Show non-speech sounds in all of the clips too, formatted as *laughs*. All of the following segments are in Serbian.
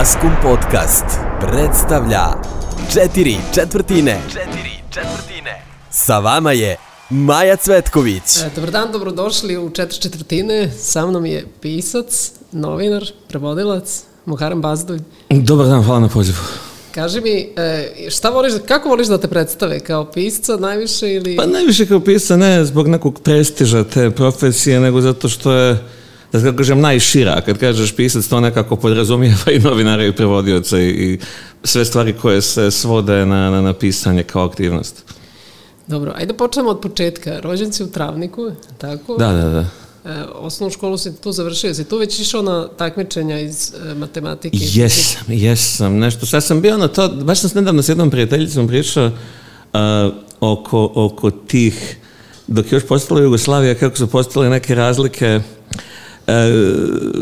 Maskum Podcast predstavlja Četiri četvrtine Četiri četvrtine Sa vama je Maja Cvetković e, Dobar dan, dobrodošli u Četiri četvrtine Sa mnom je pisac, novinar, prevodilac Muharem Bazdulj Dobar dan, hvala na pozivu Kaži mi, e, šta voliš, kako voliš da te predstave? Kao pisca najviše ili... Pa najviše kao pisca, ne zbog nekog prestiža te profesije, nego zato što je da tako kažem, najšira. Kad kažeš pisac, to nekako podrazumijeva i novinare i prevodioce i sve stvari koje se svode na, na, pisanje kao aktivnost. Dobro, ajde počnemo od početka. Rođen si u Travniku, tako? Da, da, da. E, osnovnu školu si tu završio, si tu već išao na takmičenja iz e, matematike? Jesam, jesam, nešto. ja sam bio na to, baš sam nedavno s jednom prijateljicom pričao uh, oko, oko tih, dok je još postala Jugoslavija, kako su postale neke razlike E,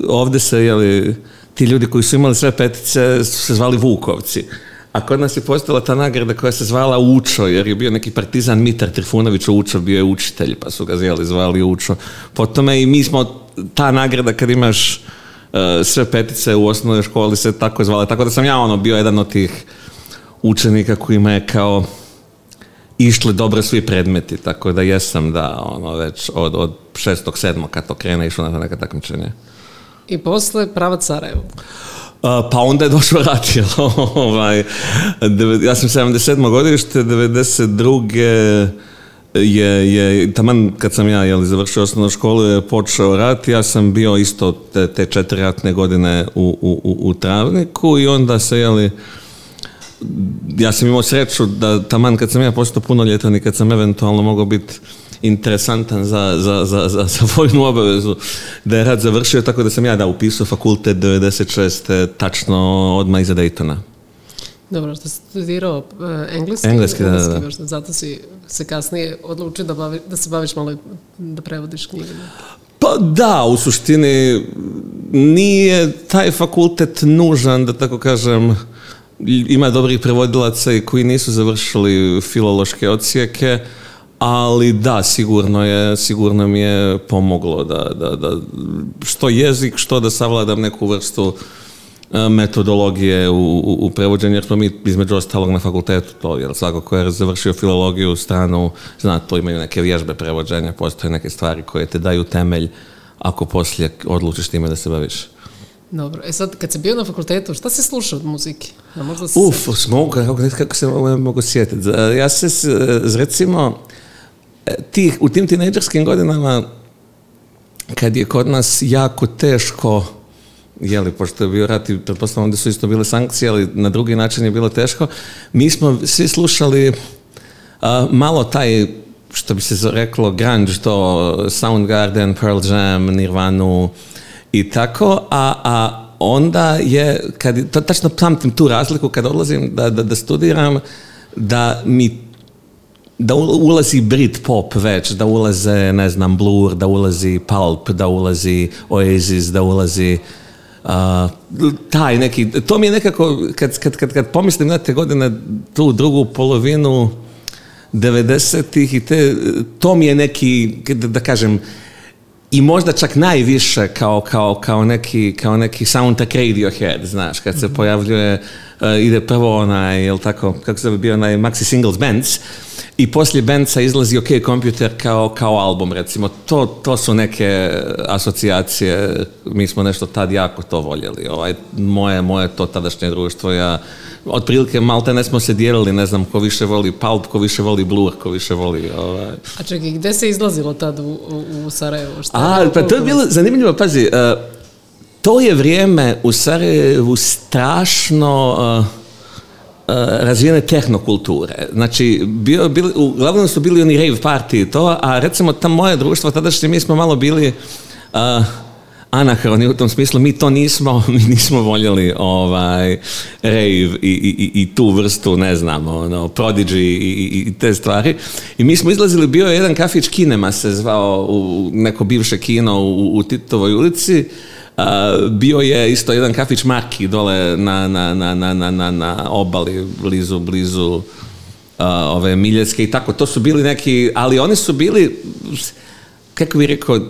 ovdje se, jeli, ti ljudi koji su imali sve petice su se zvali Vukovci. A kod nas je postala ta nagrada koja se zvala Učo, jer je bio neki partizan Mitar Trifunović Učo, bio je učitelj, pa su ga zvali, zvali Učo. Po tome i mi smo, ta nagrada kad imaš e, sve petice u osnovnoj školi se tako zvala, tako da sam ja ono bio jedan od tih učenika kojima je kao išli dobro svi predmeti, tako da jesam da ono već od, od šestog, sedmog kad to krene išlo na neka takmičenja. I posle prava Sarajevo. pa onda je došlo rat, *laughs* ovaj, ja sam 77. godište, 92. Je, je, taman kad sam ja jeli, završio osnovnu školu je počeo rat, ja sam bio isto te, te četiri ratne godine u, u, u, u Travniku i onda se jeli, ja sam imao sreću da taman kad sam ja postao punoljetan i kad sam eventualno mogao biti interesantan za, za, za, za, za vojnu obavezu, da je rad završio, tako da sam ja da upisao fakultet 96. tačno odmah iza Daytona. Dobro, što si studirao e, engleski, engleski, da, zato si se kasnije odlučio da, se baviš malo da prevodiš knjige. Pa da, u suštini nije taj fakultet nužan, da tako kažem, ima dobrih prevodilaca i koji nisu završili filološke odsjeke, ali da, sigurno je, sigurno mi je pomoglo da, da, da što jezik, što da savladam neku vrstu e, metodologije u, u, u prevođenju, jer smo mi između ostalog na fakultetu to, jer svako ko je završio filologiju stranu, zna, to imaju neke vježbe prevođenja, postoje neke stvari koje te daju temelj ako poslije odlučiš time da se baviš. Dobro, e sad kad si bio na fakultetu, šta si slušao od muzike? Uf, smoga, kako, se mogu sjetiti. Ja se, recimo, e, tih, u tim tinejdžerskim godinama, kad je kod nas jako teško, je li pošto je bio rat i pretpostavljam da su isto bile sankcije, ali na drugi način je bilo teško, mi smo svi slušali e, malo taj što bi se reklo grunge, to Soundgarden, Pearl Jam, Nirvanu, i tako, a, a onda je, kad, to, tačno pamtim tu razliku kad odlazim da, da, da studiram, da mi da ulazi Brit pop već, da ulaze, ne znam, Blur, da ulazi Pulp, da ulazi Oasis, da ulazi uh, taj neki, to mi je nekako, kad, kad, kad, kad pomislim na te godine, tu drugu polovinu 90-ih i te, to mi je neki, da kažem, i možda čak najviše kao, kao, kao neki, kao neki soundtrack Radiohead, znaš, kad se pojavljuje Eh, ide prvo onaj, jel tako, kako se bio onaj Maxi Singles Bands i poslije Benca izlazi OK Computer kao, kao album, recimo. To, to su neke asocijacije, mi smo nešto tad jako to voljeli. Ovaj, moje, moje to tadašnje društvo, ja otprilike malte ne smo se dijelili, ne znam, ko više voli Pulp, ko više voli Blur, ko više voli... Ovaj. A čekaj, gde se izlazilo tad u, u Sarajevo? Šta A, pa to je bilo zanimljivo, pazi, eh, to je vrijeme u Sarajevu strašno eh, eh, razvijene tehnokulture. Znači, bio, bili, uglavnom su bili oni rave party i to, a recimo ta moje društvo tadašnje, mi smo malo bili uh, anahroni u tom smislu, mi to nismo, *laughs* mi nismo voljeli ovaj, rave i, i, i tu vrstu, ne znam, ono, prodigy i, i, te stvari. I mi smo izlazili, bio je jedan kafić Kinema se zvao, u neko bivše kino u Titovoj ulici, bio je isto jedan kafić Marki dole na, na, na, na, na obali, blizu, blizu ove Miljeske i tako. To su bili neki, ali oni su bili, kako bi rekao,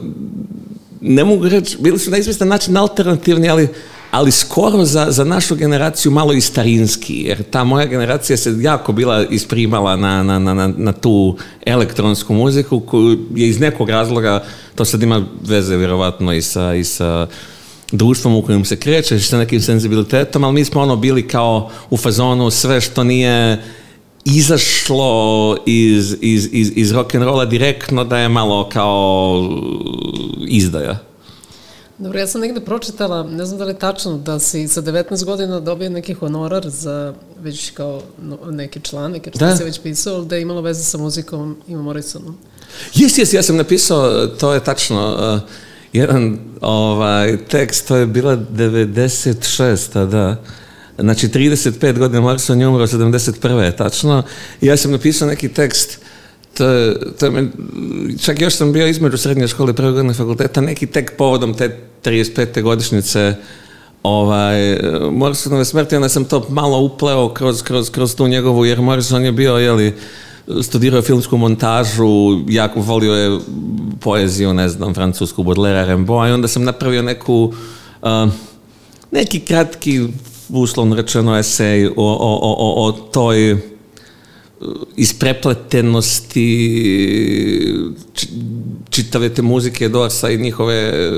ne mogu reći, bili su na izvjestan način alternativni, ali ali skoro za, za našu generaciju malo i starinski, jer ta moja generacija se jako bila isprimala na, na, na, na tu elektronsku muziku koju je iz nekog razloga, to sad ima veze vjerovatno i sa, i sa društvom u kojem se krećeš, sa nekim senzibilitetom, ali mi smo ono bili kao u fazonu sve što nije izašlo iz, iz, iz, iz rock'n'rolla direktno da je malo kao izdaja. Dobro, ja sam negdje pročitala, ne znam da li je tačno, da si sa 19 godina dobio neki honorar za već kao neki članak, jer da. si već pisao, da je imalo veze sa muzikom i Morrisonom. Jes, jes, ja sam napisao, to je tačno, eh, jedan ovaj, tekst, to je bila 96. da. Znači 35 godina on je umro 71. tačno. Ja sam napisao neki tekst to, to čak još sam bio između srednje škole i prve fakulteta, neki tek povodom te 35. godišnjice ovaj, Morrisonove smrti, onda sam to malo upleo kroz, kroz, kroz tu njegovu, jer Morrison je bio, jeli, studirao je filmsku montažu, jako volio je poeziju, ne znam, francusku Baudelaire, Rimbaud, i onda sam napravio neku, neki kratki, uslovno rečeno, esej o, o, o, o toj e, isprepletenosti čitave te muzike Dorsa i njihove e,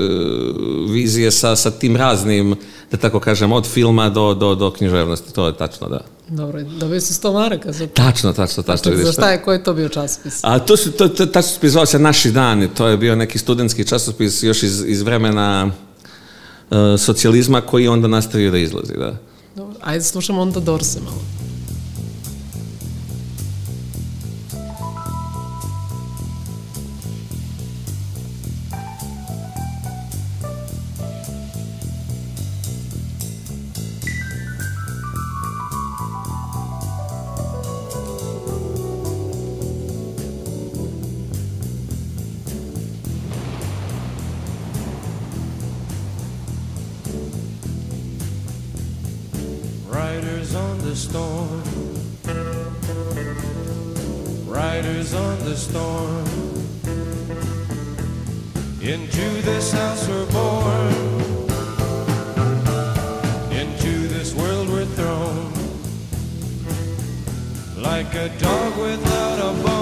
vizije sa, sa tim raznim da tako kažem, od filma do, do, do književnosti, to je tačno, da. Dobro, dobio se sto maraka za to. Tačno, tačno, tačno. Za šta je, koji je to bio časopis? A to su, to, to, časopis zvao se Naši dani, to je bio neki studentski časopis još iz, iz vremena e, socijalizma koji onda nastavio da izlazi, da. Dobro, ajde slušamo onda Dorse malo. like a dog without a bone.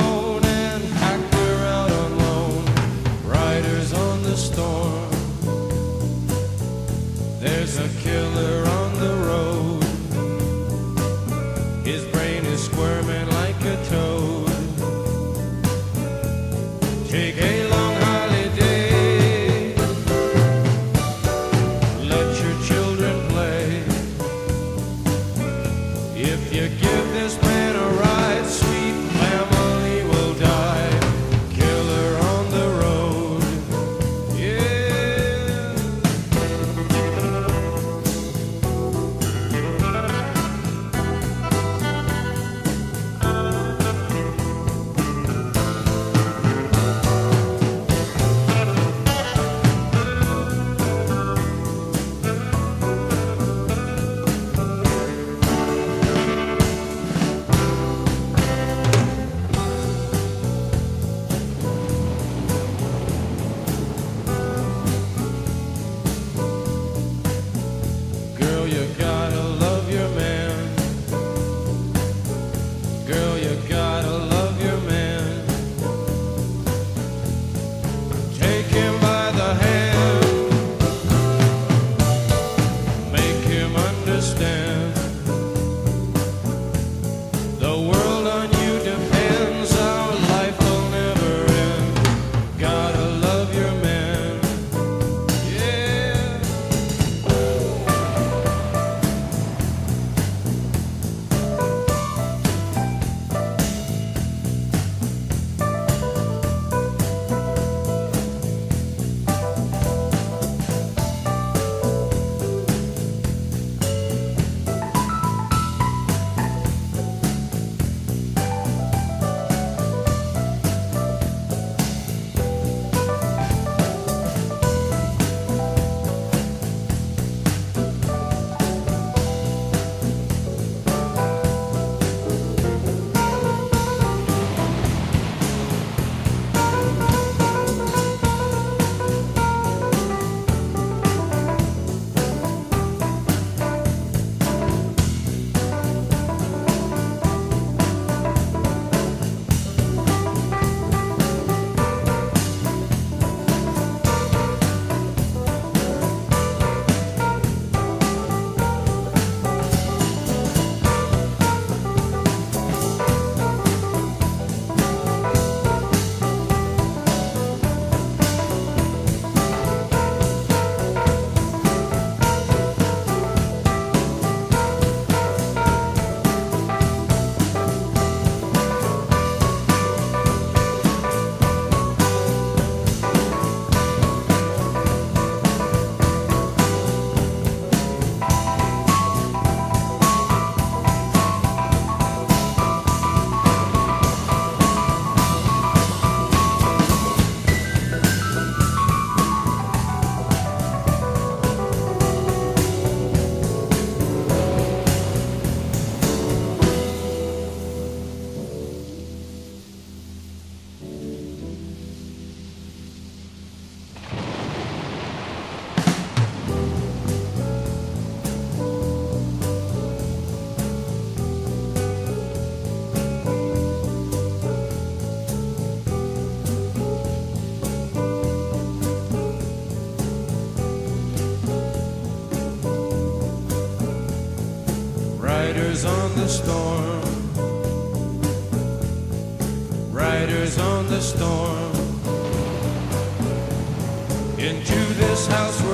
the storm. Riders on the storm. Into this house.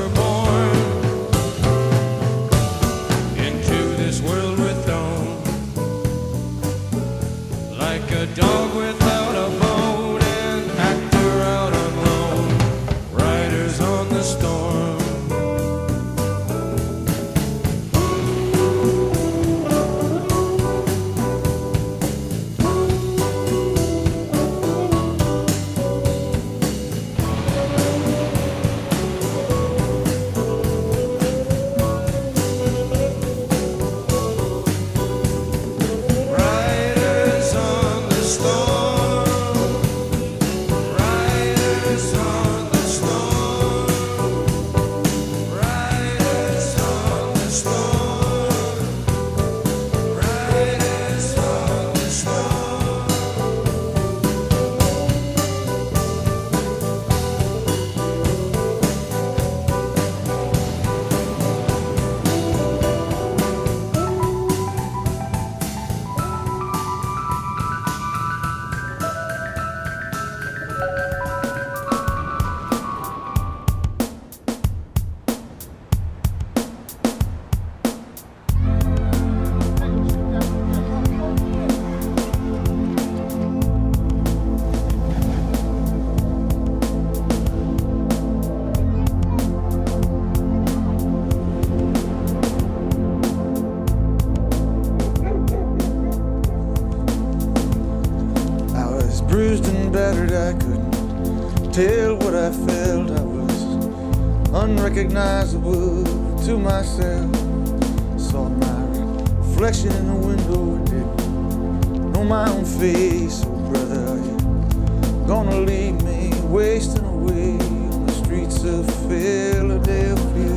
recognizable to myself. Saw my reflection in the window, didn't know my own face. Oh, brother, you're gonna leave me wasting away on the streets of Philadelphia.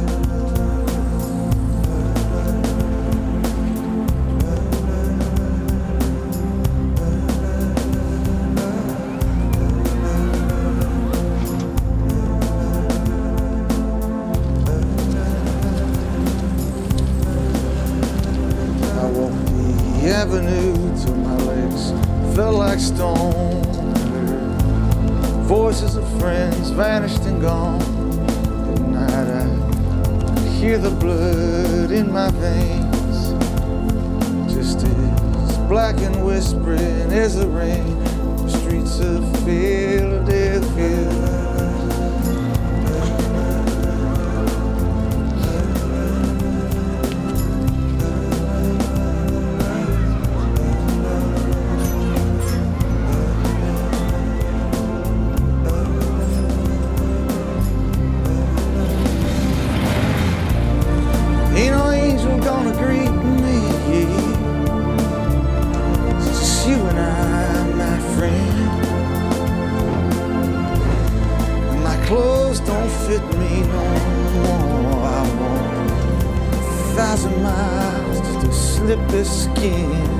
thousand miles to slip his skin.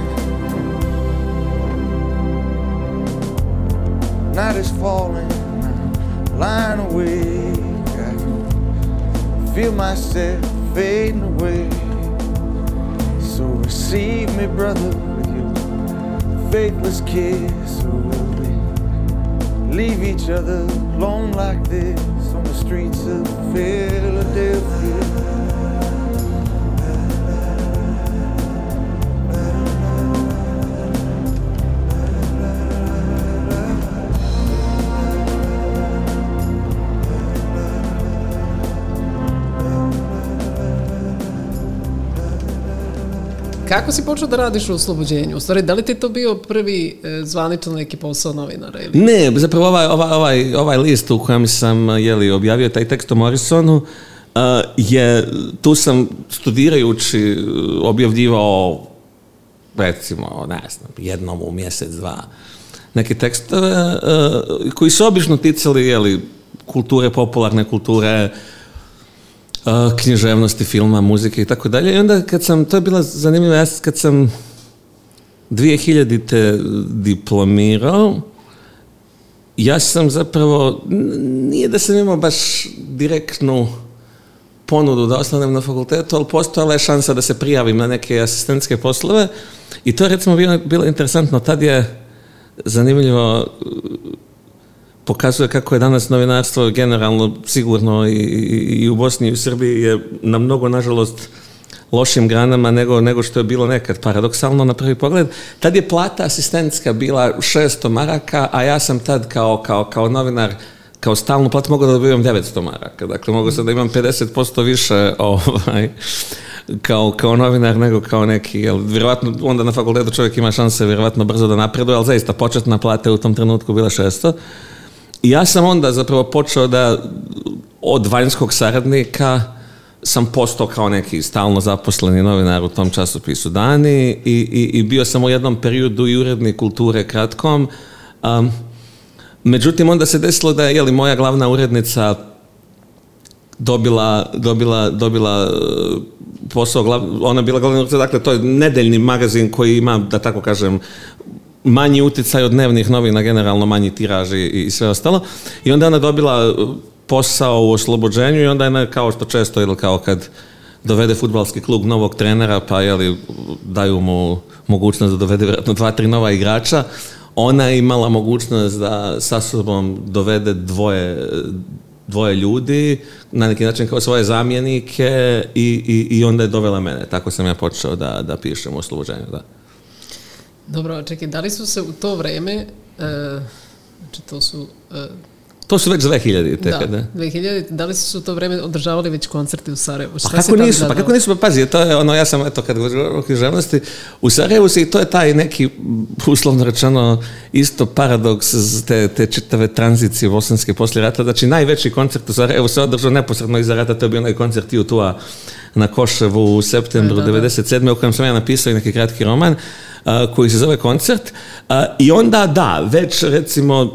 Night is falling, I'm lying awake. I can feel myself fading away. So receive me, brother, with your faithless kiss. we will leave each other alone like this on the streets of Philadelphia? Kako si počeo da radiš u oslobođenju? U stvari, da li ti to bio prvi e, zvanično neki posao novinara? Ili? Ne, zapravo ovaj, ovaj, ovaj, ovaj list u kojem sam jeli, objavio taj tekst o Morrisonu, e, je, tu sam studirajući e, objavljivao recimo, ne znam, jednom u mjesec, dva, neke tekstove e, koji su obično ticali, jeli, kulture, popularne kulture, književnosti, filma, muzike i tako dalje. I onda kad sam, to je bila zanimljiva, ja kad sam 2000-te diplomirao, ja sam zapravo, nije da sam imao baš direktnu ponudu da ostanem na fakultetu, ali postojala je šansa da se prijavim na neke asistentske poslove i to je recimo bilo, bilo interesantno. Tad je zanimljivo pokazuje kako je danas novinarstvo generalno sigurno i, i u Bosni i u Srbiji je na mnogo, nažalost, lošim granama nego, nego što je bilo nekad, paradoksalno na prvi pogled. Tad je plata asistentska bila 600 maraka, a ja sam tad kao, kao, kao novinar kao stalnu platu mogao da dobivam 900 maraka. Dakle, mogao sam da imam 50% više *laughs* ovaj, kao, kao novinar nego kao neki, jel, vjerovatno onda na fakultetu čovjek ima šanse vjerovatno brzo da napreduje, ali zaista početna plata u tom trenutku bila 600 ja sam onda zapravo počeo da od vanjskog saradnika sam postao kao neki stalno zaposleni novinar u tom časopisu Dani i, i, i bio sam u jednom periodu i urednik kulture kratkom. Um, međutim, onda se desilo da je jeli, moja glavna urednica dobila, dobila, dobila e, posao, ona je bila glavna urednica, dakle to je nedeljni magazin koji ima, da tako kažem, manji utjecaj od dnevnih novina, generalno manji tiraž i, sve ostalo. I onda je ona dobila uh, posao u oslobođenju i onda je kao što često ili kao kad dovede futbalski klub novog trenera pa jeli, daju mu mogućnost da dovede vjerojatno dva, tri nova igrača ona je imala mogućnost da sa sobom dovede dvoje, dvoje ljudi, na neki način kao svoje zamjenike i, i, i onda je dovela mene. Tako sam ja počeo da, da pišem u oslobođenju, da. Dobro, čekaj, da li su se u to vreme, e, znači to su... E, to su već 2000 te da, da. 2000 da li su se u to vreme održavali već koncerti u Sarajevu? Pa kako nisu, pa kako nisu, pa pazi, to je ono, ja sam, eto, kad govorim o književnosti, u Sarajevu se i to je taj neki, uslovno rečeno, isto paradoks te, čitave tranzicije bosanske poslje rata, znači najveći koncert u Sarajevu se održao neposredno iza rata, to je bio onaj koncert i tu, a na Koševu u septembru 97. u kojem sam ja napisao neki kratki roman koji se zove koncert i onda da, već recimo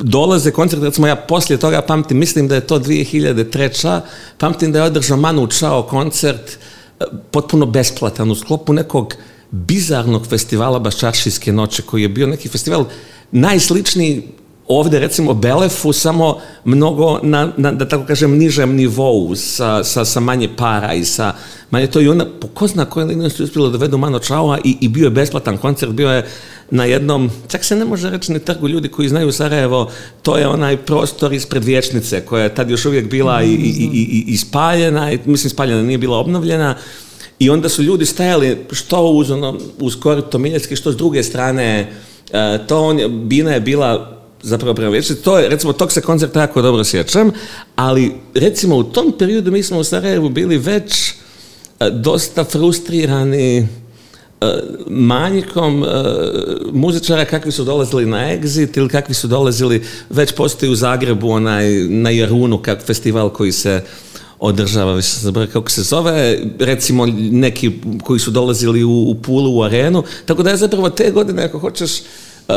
dolaze koncert, recimo ja poslije toga pamtim, mislim da je to 2003. Pamtim da je održao Manu Čao koncert e, potpuno besplatan u sklopu nekog bizarnog festivala Baščaršijske noće koji je bio neki festival najsličniji ovdje recimo Belefu samo mnogo na, na, da tako kažem nižem nivou sa, sa, sa manje para i sa manje to i ona po ko zna koje linije su uspjelo dovedu Mano Čaua i, i bio je besplatan koncert, bio je na jednom, čak se ne može reći ni trgu ljudi koji znaju Sarajevo, to je onaj prostor ispred vječnice koja je tad još uvijek bila i, i, i, i spaljena, mislim spaljena nije bila obnovljena i onda su ljudi stajali što uz ono, uz korito što s druge strane e, to on, Bina je bila zapravo vječnosti. To je, recimo, tog se koncerta jako dobro sjećam, ali recimo u tom periodu mi smo u Sarajevu bili već e, dosta frustrirani e, manjkom e, muzičara kakvi su dolazili na Exit ili kakvi su dolazili, već postoji u Zagrebu onaj, na Jarunu festival koji se održava, više kako se zove, recimo neki koji su dolazili u, u Pulu, u arenu, tako da je zapravo te godine, ako hoćeš, Eh,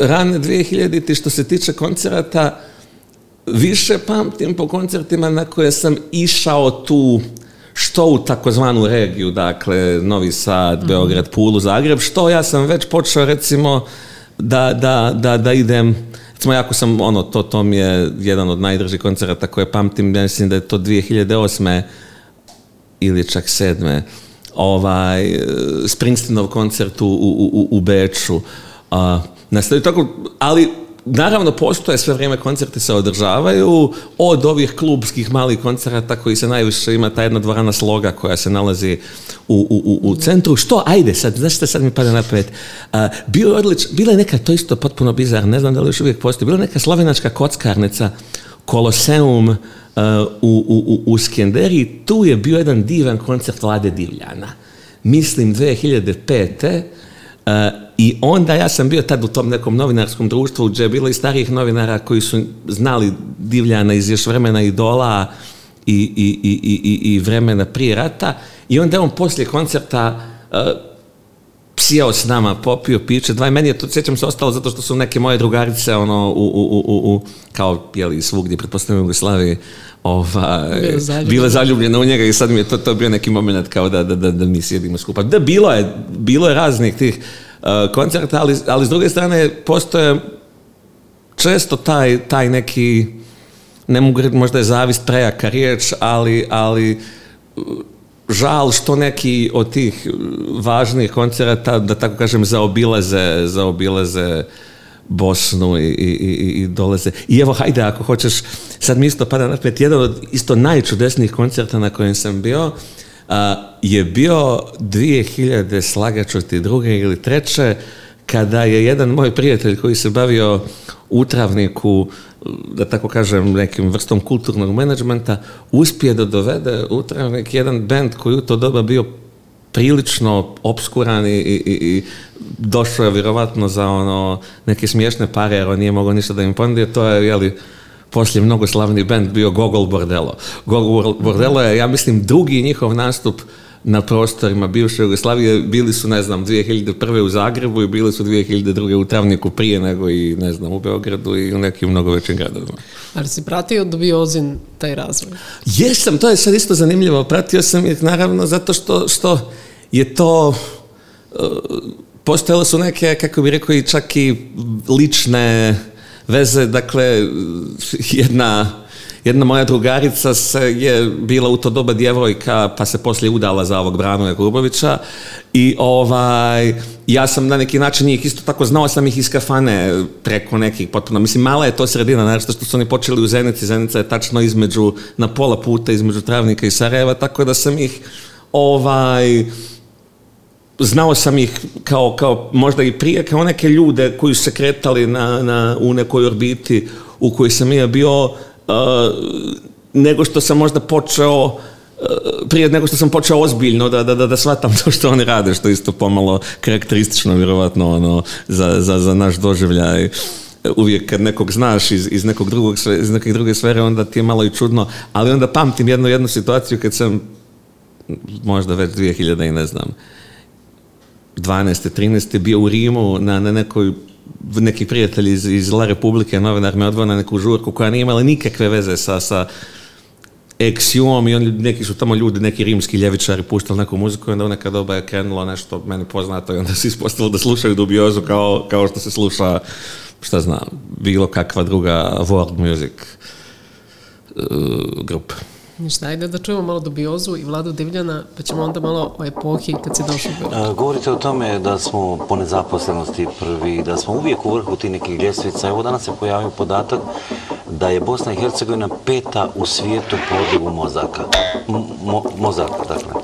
rane 2000-ti što se tiče koncerata, više pamtim po koncertima na koje sam išao tu što u takozvanu regiju, dakle Novi Sad, mhm. Beograd, Pulu, Zagreb, što ja sam već počeo recimo da, idem recimo jako sam ono, to, to mi je jedan od najdržih koncerata koje pamtim, ja mislim da je to 2008. ili čak 7. Ovaj, eh, Springsteenov koncert u, u Beču a, tako, ali Naravno, postoje sve vrijeme koncerti se održavaju, od ovih klubskih malih koncerata koji se najviše ima ta jedna dvorana sloga koja se nalazi u, u, u centru. Što? Ajde sad, znaš šta sad mi pada napred a, Bio je odlič, bila je neka, to isto potpuno bizar, ne znam da li još uvijek postoji, bila je neka slovenačka kockarnica, Koloseum, e, u, u, u Skenderiji, tu je bio jedan divan koncert Vlade Divljana. Mislim, 2005 Eh, I onda ja sam bio tad u tom nekom novinarskom društvu gdje je bilo i starijih novinara koji su znali Divljana iz još vremena idola i, i, i, i vremena prije rata i onda je on poslije koncerta eh, sjeo s nama, popio piće, dva meni je to, sjećam se, ostalo zato što su neke moje drugarice, ono, u, u, u, u kao, pijeli svugdje, pretpostavljam u Jugoslaviji, ovaj, bila, zaljubljena. u njega i sad mi je to, to bio neki moment kao da, da, da, da mi sjedimo skupa. Da, bilo je, bilo je raznih tih uh, koncerta, ali, ali s druge strane postoje često taj, taj neki ne mogu reći, možda je zavist prejaka riječ, ali, ali uh, žal što neki od tih važnih koncerata, da tako kažem, zaobilaze, zaobilaze Bosnu i, i, i dolaze. I evo, hajde, ako hoćeš, sad mi isto pada na jedan od isto najčudesnijih koncerta na kojem sam bio a, je bio 2000, druge ili treće, kada je jedan moj prijatelj koji se bavio utravniku, da tako kažem, nekim vrstom kulturnog menadžmenta, uspije da dovede utravnik jedan band koji u to doba bio prilično obskuran i, i, i došao je vjerovatno za ono neke smiješne pare jer on nije mogao ništa da im ponudi, to je jeli poslije mnogo slavni band bio Gogol Bordelo. Gogol Bordelo je, ja mislim, drugi njihov nastup na prostorima bivše Jugoslavije bili su, ne znam, 2001. u Zagrebu i bili su 2002. u Travniku prije nego i, ne znam, u Beogradu i u nekim mnogo većim gradovima. Ali si pratio dubiozin taj razvoj? Jesam, to je sad isto zanimljivo. Pratio sam ih naravno zato što, što je to... E, postojalo su neke, kako bi rekao, čak i lične veze, dakle, jedna jedna moja drugarica se je bila u to doba djevojka, pa se poslije udala za ovog Branoja Grubovića i ovaj, ja sam na neki način njih isto tako znao sam ih iz kafane preko nekih potpuno. Mislim, mala je to sredina, naravno što su oni počeli u Zenici, Zenica je tačno između, na pola puta između Travnika i Sarajeva, tako da sam ih ovaj, znao sam ih kao, kao možda i prije, kao neke ljude koji su se kretali na, na, u nekoj orbiti u kojoj sam ja bio nego što sam možda počeo prije nego što sam počeo ozbiljno da, da, da, da shvatam *laughs* to što oni rade, što isto pomalo karakteristično vjerovatno ono, za, za, za naš doživljaj uvijek kad nekog znaš iz, iz, nekog drugog, iz neke druge sfere, onda ti je malo i čudno, ali onda pamtim jednu jednu situaciju kad sam možda već 2000 i ne znam 12. 13. bio u Rimu na, na nekoj neki prijatelji iz, iz La Republike, novinar me odvao na neku žurku koja nije imala nikakve veze sa, sa i oni, neki su tamo ljudi, neki rimski ljevičari puštali neku muziku i onda u neka doba je krenulo nešto meni poznato i onda se ispostavilo da slušaju dubiozu kao, kao što se sluša šta znam, bilo kakva druga world music uh, grupa. Ništa, ajde da čujemo malo dubiozu i vladu Divljana, pa ćemo onda malo o epohi kad se došli. Govorite o tome da smo po nezaposlenosti prvi, da smo uvijek u vrhu tih nekih ljestvica. Evo danas se pojavio podatak da je Bosna i Hercegovina peta u svijetu po mozaka. mozaka, dakle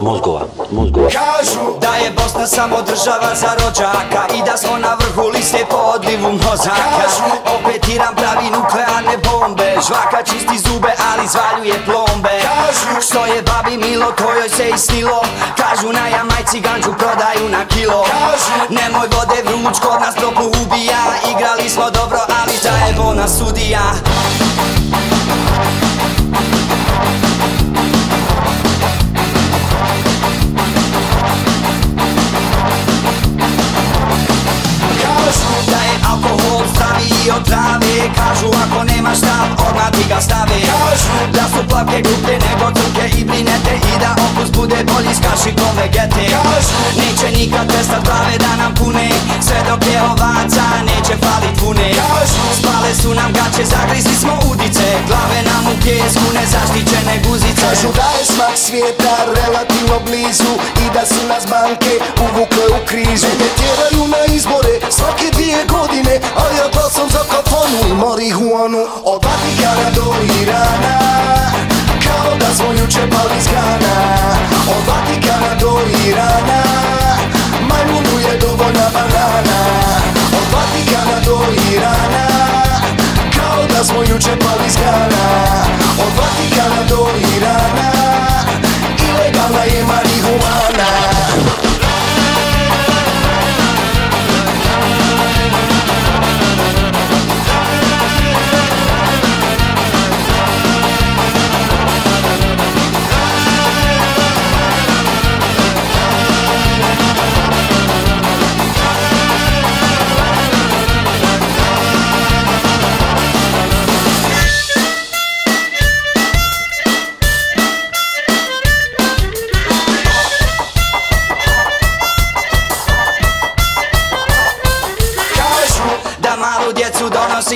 mozgova, mozgova. Kažu da je Bosna samo država za rođaka i da smo na vrhu liste po odlivu mozaka. Kažu, opet tiram pravi nuklearne bombe, žvaka čisti zube ali zvaljuje plombe. Kažu što je babi milo kojoj se istilo, kažu na jamajci ganđu prodaju na kilo. Kažu nemoj vode vruć kod nas tropu ubija, igrali smo dobro ali zajebo nas sudija. od trave Kažu ako nema stav, odmah ti ga stave Kažu da su plavke gluplje nego tuke i brinete I da opus bude bolji s kašikom vegete Kažu neće nikad testat glave da nam pune Sve dok je ovaca neće falit pune Kažu spale su nam gaće, zagrizli smo udice Glave nam u pjesku nezaštićene guzice Kažu da je smak svijeta relativno blizu I da su nas banke uvukle u krizu Ne tjeraju na izbore svake dvije godine A ja sam za sokofonu i marihuanu Od Vatikana do Irana Kao da smo juče pali zgana Od Vatikana do Irana Majmunu je dovoljna banana Od Vatikana do Irana Kao da smo juče pali Od Vatikana do Irana Ilegalna je marihuana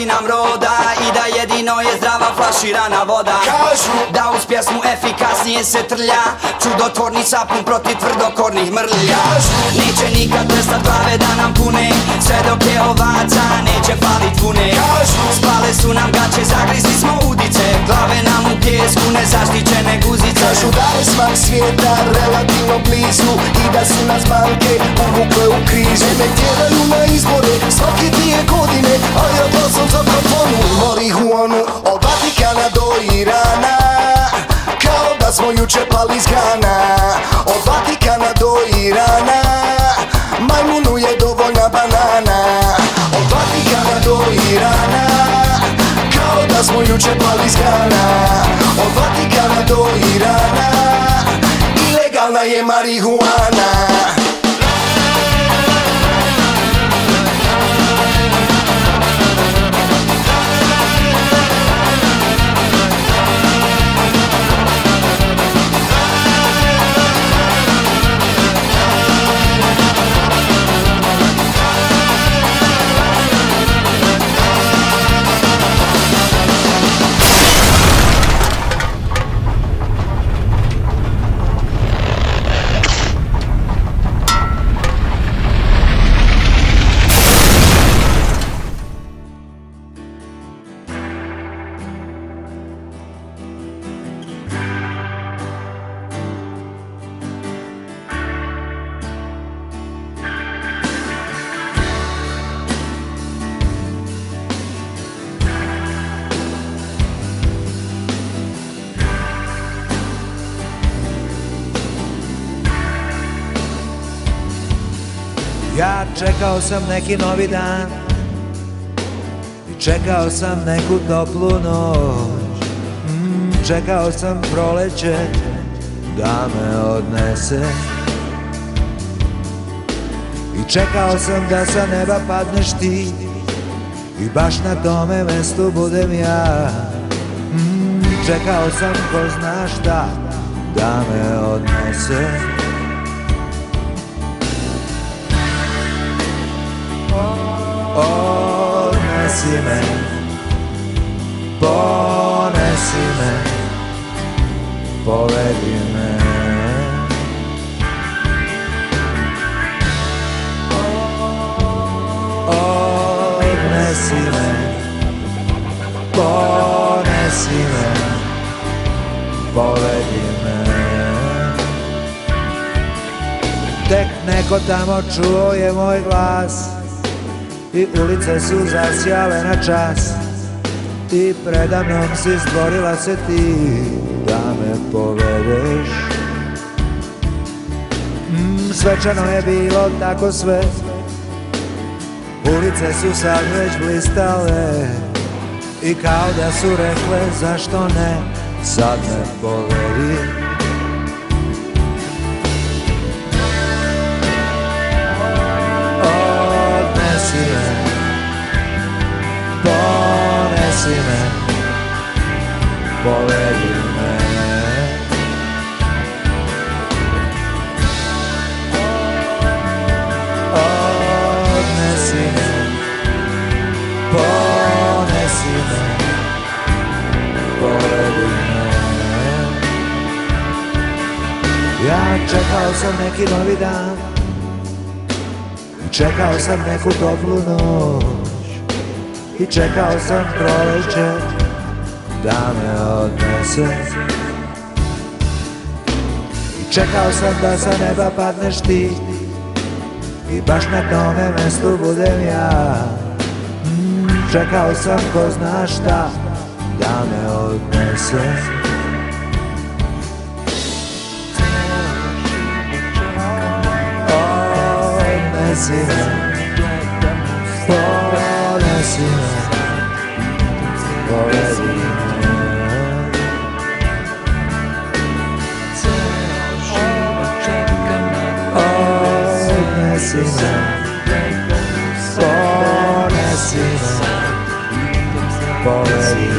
nam ro flaširana voda Kažu da uz pjesmu efikasnije se trlja Čudotvorni sapun protiv tvrdokornih mrlja Kažu Neće nikad prestat glave da nam pune Sve dok je ovaca neće palit vune Kažu Spale su nam gaće, zagrizni smo udice Glave nam u pjesku, nezaštićene guzice Kažu da je svak svijeta relativno blizu I da su nas banke uvukle u krizu Ne tjeraju na izbore svake dvije godine A ja sam za Mori huonu, Irana do Irana Kao da smo juče pali Od Vatikana do Irana Majmunu je dovoljna banana Od Vatikana do Irana Kao da smo juče pali Od Vatikana do Irana Ilegalna je marihuana Ja čekao sam neki novi dan I čekao sam neku toplu noć mm, Čekao sam proleće da me odnese I čekao sam da sa neba padneš ti I baš na tome mestu budem ja mm, Čekao sam ko zna šta da me odnese ponesi me, ponesi me, povedi me. Odnesi me, ponesi me, povedi me. Tek neko tamo čuo je moj glas, i ulice su zasjale na čas I predamnom si stvorila se ti Da me povedeš mm, Svečano je bilo tako sve Ulice su sad već blistale I kao da su rekle zašto ne Sad me si me, povedi me. Odnesi me, ponesi me, povedi me. Ja čekao sam neki novi dan, čekao sam neku toplu noć, i čekao sam proleće da me odnese I čekao sam da sa neba padneš ti I baš na tome mestu budem ja mm, Čekao sam ko zna šta da me odnese Odnesi me necessary. For necessary. For necessary.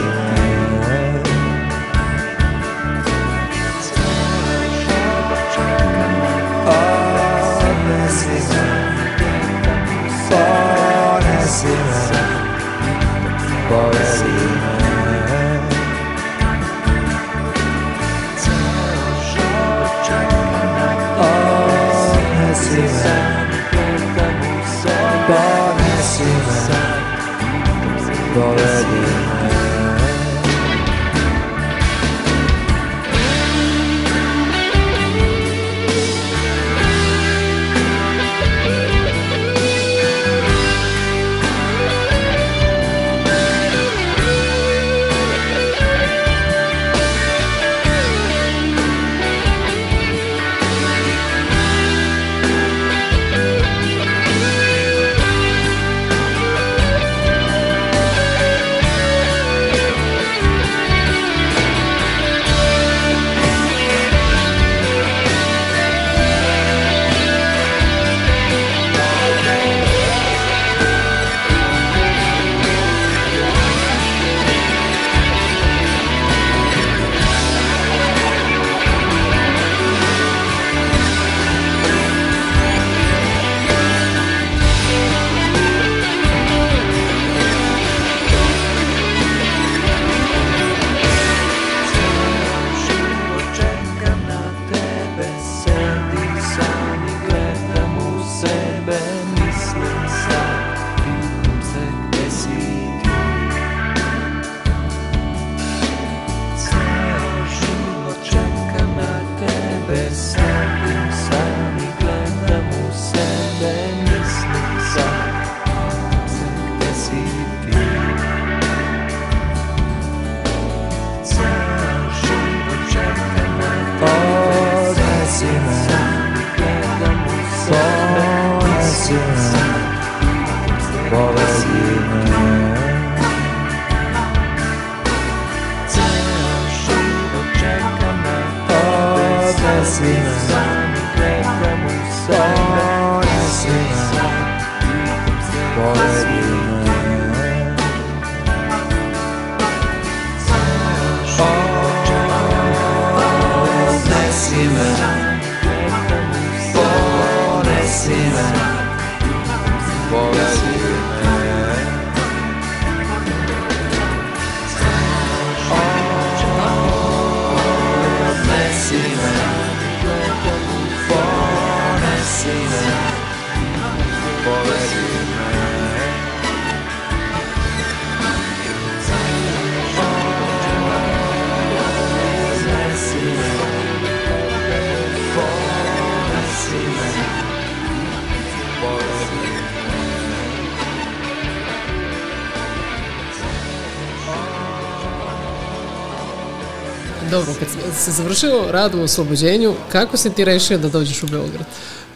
si završio rad u oslobođenju, kako si ti rešio da dođeš u Beograd?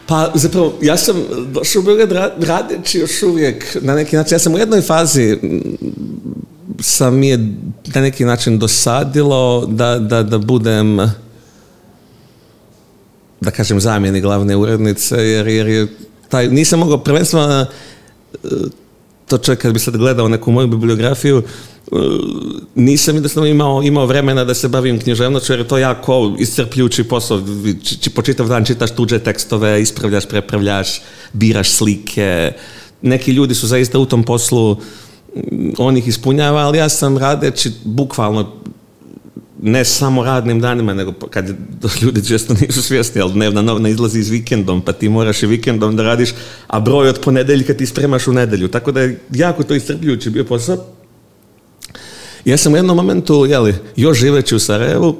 Pa zapravo, ja sam došao u Beograd radeći još uvijek na neki način. Ja sam u jednoj fazi sam mi je na neki način dosadilo da, da, da budem da kažem zamjeni glavne urednice jer, jer je taj, nisam mogao prvenstveno e, to čovjek kad bi sad gledao neku moju bibliografiju nisam jednostavno imao, imao vremena da se bavim književnoću jer je to jako iscrpljujući posao. Či, po čitav dan čitaš tuđe tekstove, ispravljaš, prepravljaš, biraš slike. Neki ljudi su zaista u tom poslu mm, on ih ispunjava, ali ja sam radeći bukvalno ne samo radnim danima, nego kad *laughs* ljudi često nisu svjesni, ali dnevna novna izlazi iz vikendom, pa ti moraš i vikendom da radiš, a broj od ponedeljka ti spremaš u nedelju. Tako da je jako to iscrpljujući bio posao, ja sam u jednom momentu, jeli, još živeći u Sarajevu,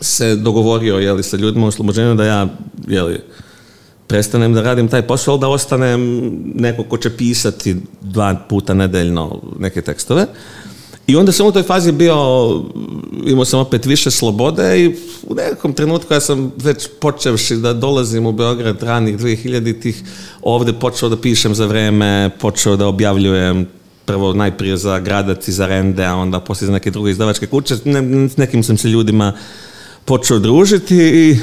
se dogovorio jeli, sa ljudima u oslobođenju da ja jeli, prestanem da radim taj posao, ali da ostanem neko ko će pisati dva puta nedeljno neke tekstove. I onda sam u toj fazi bio, imao sam opet više slobode i u nekom trenutku ja sam već počevši da dolazim u Beograd ranih 2000-ih, ovde počeo da pišem za vreme, počeo da objavljujem prvo najprije za Gradac i za Rende, a onda poslije za neke druge izdavačke kuće. s nekim sam se ljudima počeo družiti i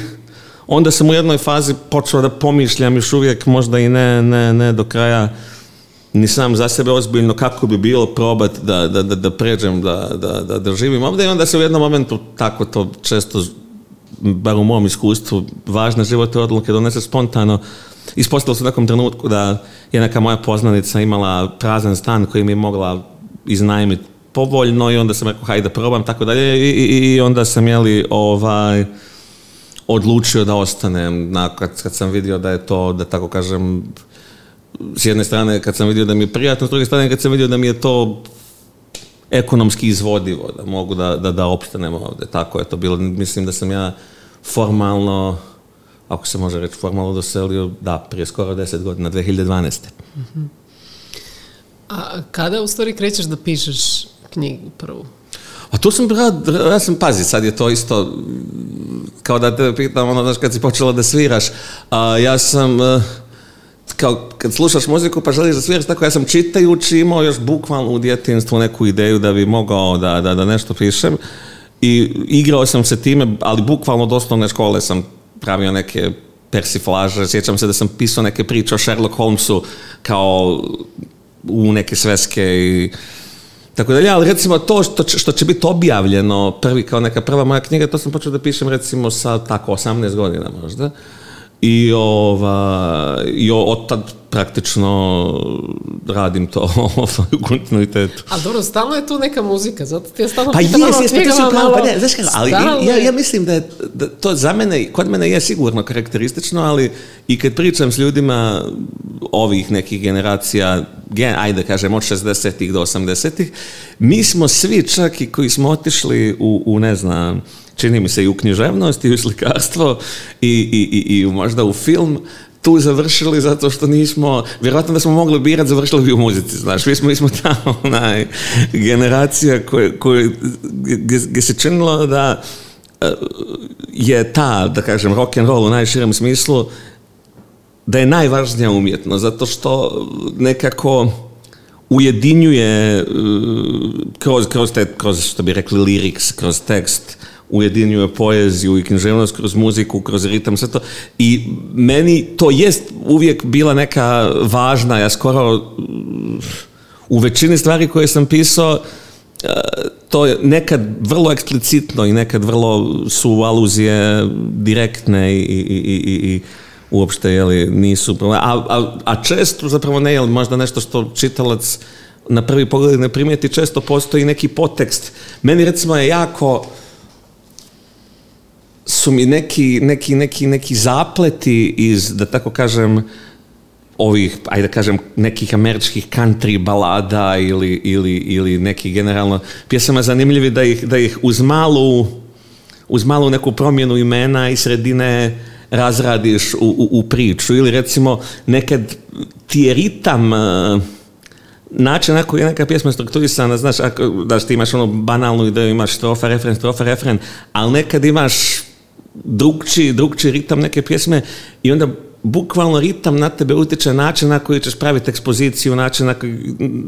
onda sam u jednoj fazi počeo da pomišljam još uvijek, možda i ne, ne, ne do kraja ni sam za sebe ozbiljno kako bi bilo probati da, da, da, da pređem, da, da, da, živim ovdje i onda se u jednom momentu tako to često, bar u mom iskustvu, važne živote odluke donese spontano Ispostavilo se u nekom trenutku da je neka moja poznanica imala prazan stan koji mi je mogla iznajmiti povoljno i onda sam rekao hajde probam tako dalje i, i, onda sam jeli ovaj odlučio da ostanem na, kad, sam vidio da je to da tako kažem s jedne strane kad sam vidio da mi je prijatno s druge strane kad sam vidio da mi je to ekonomski izvodivo da mogu da, da, da opstanem ovdje tako je to bilo mislim da sam ja formalno ako se može reći formalno doselio, da, prije skoro 10 godina, 2012. uh A kada u stvari krećeš da pišeš knjigu prvu? A tu sam, ja sam, pazi, sad je to isto, kao da te pitam, ono, znaš, kad si počela da sviraš, a, ja sam, e, kao kad slušaš muziku pa želiš da sviraš, tako ja sam čitajući imao još bukvalno u djetinstvu neku ideju da bi mogao da, da, da nešto pišem i igrao sam se time, ali bukvalno osnovne škole sam pravio neke persiflaže, sjećam se da sam pisao neke priče o Sherlock Holmesu kao u neke sveske i tako dalje, ali recimo to što, što će biti objavljeno prvi kao neka prva moja knjiga, to sam počeo da pišem recimo sa tako 18 godina možda. I, ova, i od tad praktično radim to *laughs* ovaj, u kontinuitetu. A dobro, stalno je tu neka muzika, zato ti je stalno pa jes, jes, pa, ono, pa ne, znaš kako, ali ja, mislim da je to za mene, kod mene je sigurno karakteristično, ali i kad pričam s ljudima ovih nekih generacija, gen, ajde kažem, od 60-ih do 80-ih, mi smo svi čak i koji smo otišli u, u ne znam, čini mi se i u književnost i u slikarstvo i, i, i, i možda u film tu završili zato što nismo, vjerojatno da smo mogli birat, završili bi u muzici, znaš, mi smo, mi smo ta onaj generacija koje, koje, gdje, se činilo da eh, je ta, da kažem, rock and roll u najširem smislu da je najvažnija umjetno, zato što nekako ujedinjuje eh, kroz, kroz, te, kroz što bi rekli liriks, kroz tekst, ujedinjuje poeziju i književnost kroz muziku, kroz ritam, sve to. I meni to jest uvijek bila neka važna, ja skoro u većini stvari koje sam pisao, e, to je nekad vrlo eksplicitno i nekad vrlo su aluzije direktne i, i, i, i uopšte nisu a, a, a često zapravo ne, jel, možda nešto što čitalac na prvi pogled ne primijeti, često postoji neki potekst. Meni recimo je jako su mi neki, neki, neki, neki zapleti iz, da tako kažem, ovih, ajde da kažem, nekih američkih country balada ili, ili, ili nekih generalno pjesama zanimljivi da ih, da ih uz malu uz malu neku promjenu imena i sredine razradiš u, u, priču ili recimo nekad ti je ritam e, način ako je neka pjesma strukturisana, znaš, da ti imaš ono banalnu ideju, imaš strofa, refren, strofa, refren, ali nekad imaš drugči, drugči ritam neke pjesme i onda bukvalno ritam na tebe utječe način na koji ćeš praviti ekspoziciju, način na koji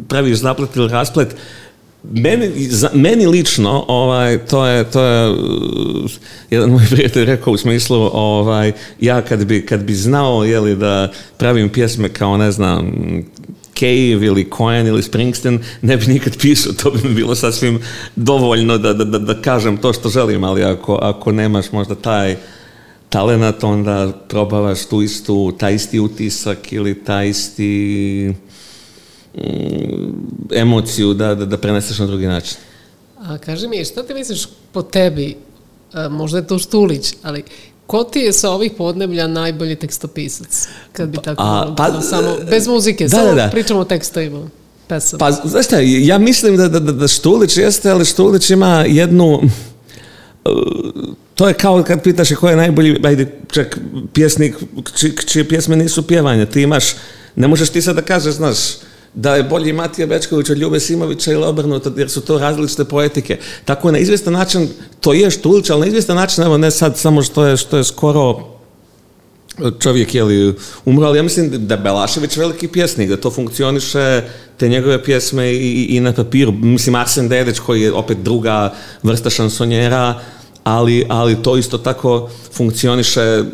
praviš zaplet ili rasplet. Meni, meni lično, ovaj, to je, to je uh, jedan moj prijatelj rekao u smislu, ovaj, ja kad bi, kad bi znao jeli, da pravim pjesme kao, ne znam, Cave ili Cohen ili Springsteen ne bi nikad pisao, to bi mi bilo sasvim dovoljno da, da, da, da kažem to što želim, ali ako, ako nemaš možda taj talenat, onda probavaš tu istu, taj isti utisak ili taj isti mm, emociju da, da, da preneseš na drugi način. A kaži mi, šta ti misliš po tebi, možda je to Štulić, ali Ko ti je sa ovih podneblja najbolji tekstopisac? Kad bi pa, tako pa, da samo, e, bez muzike, da, samo da, da. pričamo o tekstovima. Pesama. Pa, znaš ja mislim da, da, da Štulić jeste, ali Štulić ima jednu... E, to je kao kad pitaš ko je najbolji ajde, čak pjesnik, čije pjesme nisu pjevanje. Ti imaš, ne možeš ti sad da kažeš, znaš, da je bolji Matija Bečković od Ljube Simovića ili obrnuto, jer su to različite poetike. Tako na izvjestan način, to je Štulić, ali na izvjestan način, evo ne sad samo što je, što je skoro čovjek je li umro, ali ja mislim da je Belašević veliki pjesnik, da to funkcioniše te njegove pjesme i, i na papiru. Mislim, Arsen Dedeć koji je opet druga vrsta šansonjera, ali, ali to isto tako funkcioniše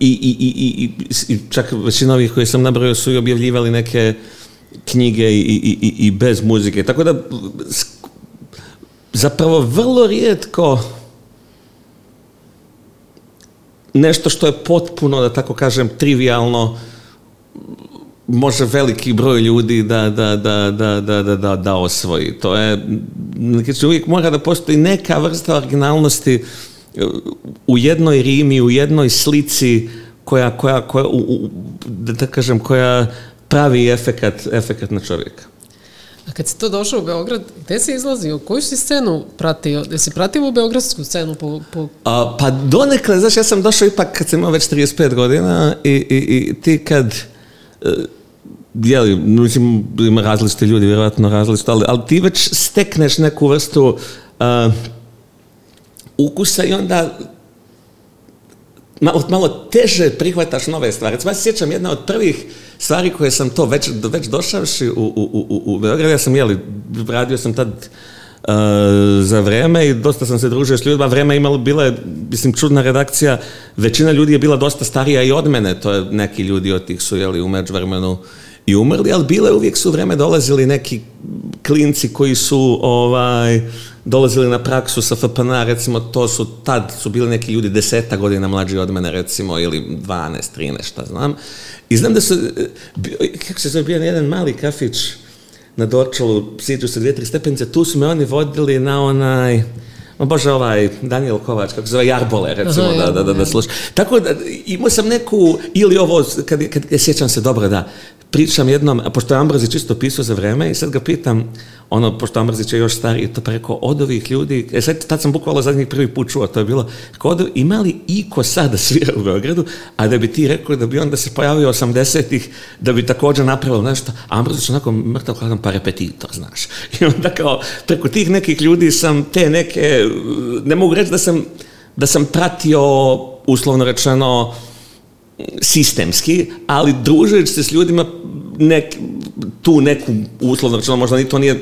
i, i, i, i čak većina ovih koji sam nabrojao su i objavljivali neke knjige i, i, i bez muzike. Tako da zapravo vrlo rijetko nešto što je potpuno, da tako kažem, trivialno može veliki broj ljudi da, da, da, da, da, da, osvoji. To je, znači, uvijek mora da postoji neka vrsta originalnosti e, u jednoj rimi, u jednoj slici koja, koja, koja da kažem, koja pravi efekat, efekat na čovjeka. A kad si to došao u Beograd, gdje si izlazio? Koju si scenu pratio? Jesi pratio u beogradsku scenu? Po, po... A, pa donekle, znaš, ja sam došao ipak kad sam imao već 35 godina i, i, i ti kad... E, jeli, mislim, ima različiti ljudi, vjerojatno različiti, ali, ali ti već stekneš neku vrstu uh, ukusa i onda malo, malo teže prihvataš nove stvari. ja se sjećam jedna od prvih stvari koje sam to već, već došavši u, u, u, u Beograd, ja sam jeli, radio sam tad e, za vreme i dosta sam se družio s ljudima, vreme imalo, bila je, mislim, čudna redakcija, većina ljudi je bila dosta starija i od mene, to je neki ljudi od tih su, jeli, u međuvremenu i umrli, ali bile uvijek su vrijeme dolazili neki klinci koji su ovaj, dolazili na praksu sa FPN, recimo to su, tad su bili neki ljudi deseta godina mlađi od mene, recimo, ili 12, 13, šta znam. I znam da su, eh, kako se zove, bio jedan mali kafić na Dorčalu, sjeću se dvije, tri stepenice, tu su me oni vodili na onaj, no bože, ovaj Daniel Kovač, kako se zove, Jarbole, recimo, da, da, da, da sluša. Tako da, imao sam neku, ili ovo, kad, kad, sjećam se dobro, da, pričam jednom, a pošto je ambrazi čisto pisao za vreme i sad ga pitam, ono, pošto Amrzić je još stariji, to preko od ovih ljudi, e sad, tad sam bukvalo zadnji prvi put čuo, to je bilo, kod, ima li iko sada svira u Beogradu, a da bi ti rekao da bi onda se pojavio 80-ih, da bi također napravilo nešto, Amrzić onako mrtav hladan pa repetitor, znaš. *laughs* I onda kao, preko tih nekih ljudi sam te neke, ne mogu reći da sam, da sam pratio, uslovno rečeno, sistemski, ali družujući se s ljudima nek, tu neku uslovno rečeno, možda ni to nije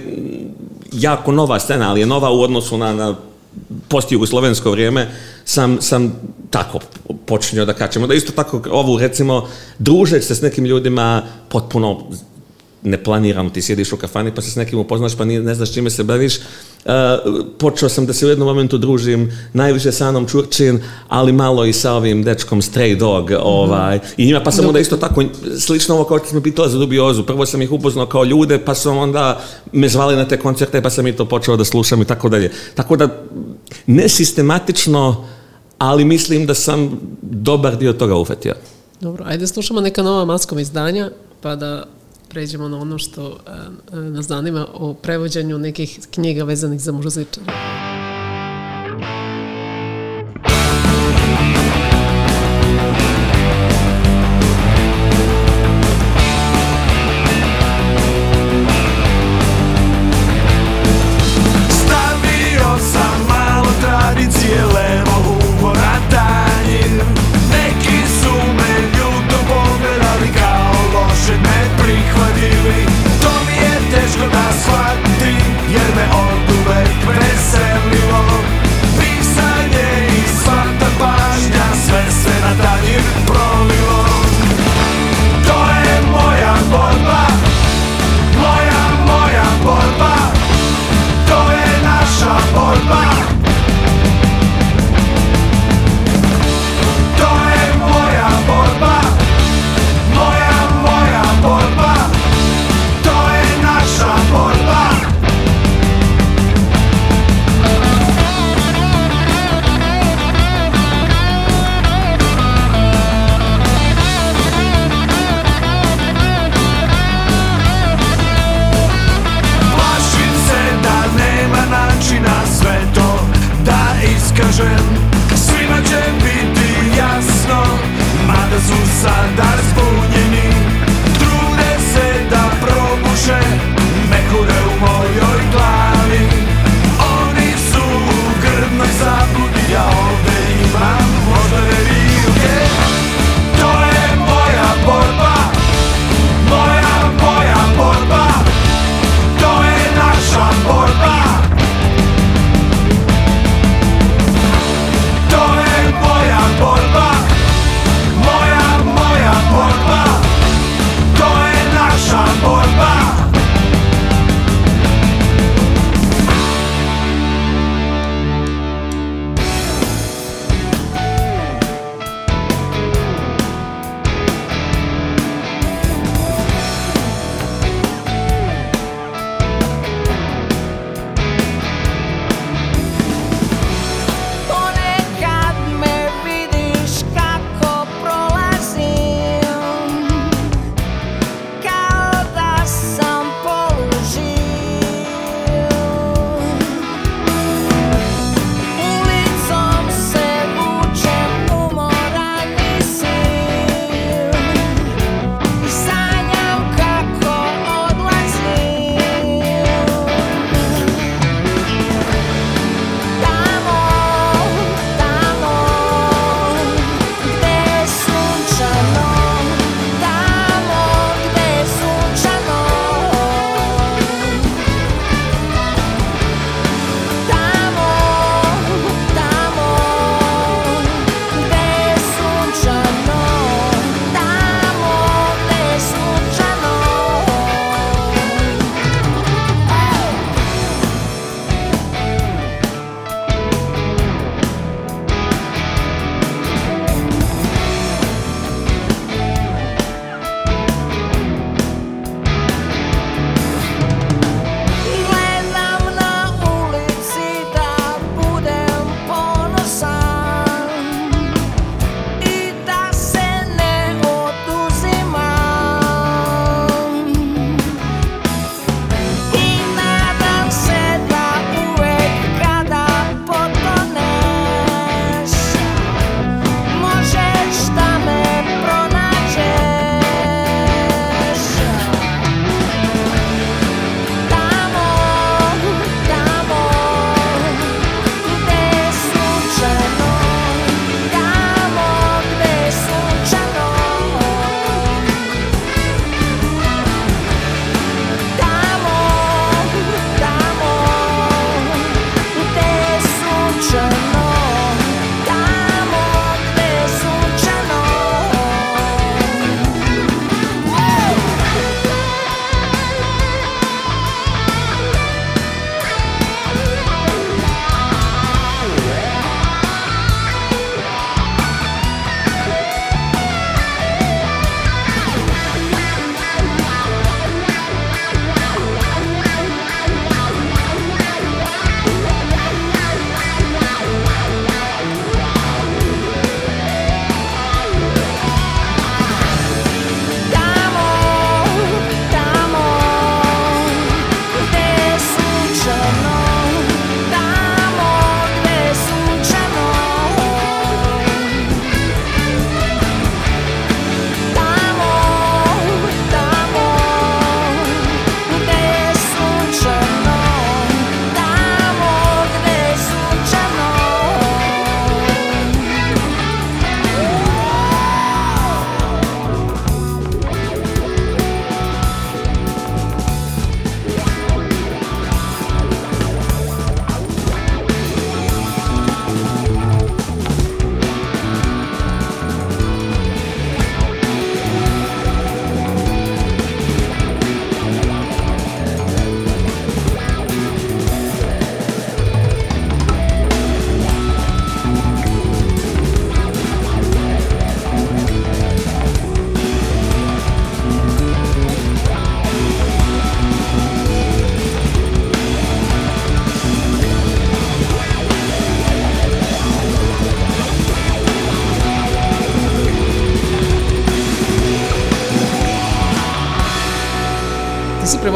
jako nova scena, ali je nova u odnosu na, na slovensko vrijeme, sam, sam tako počinio da kačemo. Da isto tako ovu, recimo, družeći se s nekim ljudima potpuno neplanirano, ti sjediš u kafani pa se s nekim upoznaš pa ne znaš čime se baviš. E, počeo sam da se u jednom momentu družim najviše sa Anom Čurčin, ali malo i sa ovim dečkom Stray Dog. Mhm. Ovaj. I njima pa sam onda isto tako, slično ovo kao što smo pitala za dubiozu. Prvo sam ih upoznao kao ljude, pa sam onda me zvali na te koncerte, pa sam i to počeo da slušam i tako dalje. Tako da, nesistematično, ali mislim da sam dobar dio toga ufetio. Dobro, ajde slušamo neka nova maskom izdanja, pa da pređemo na ono što eh, eh, nas zanima o prevođenju nekih knjiga vezanih za muzičara.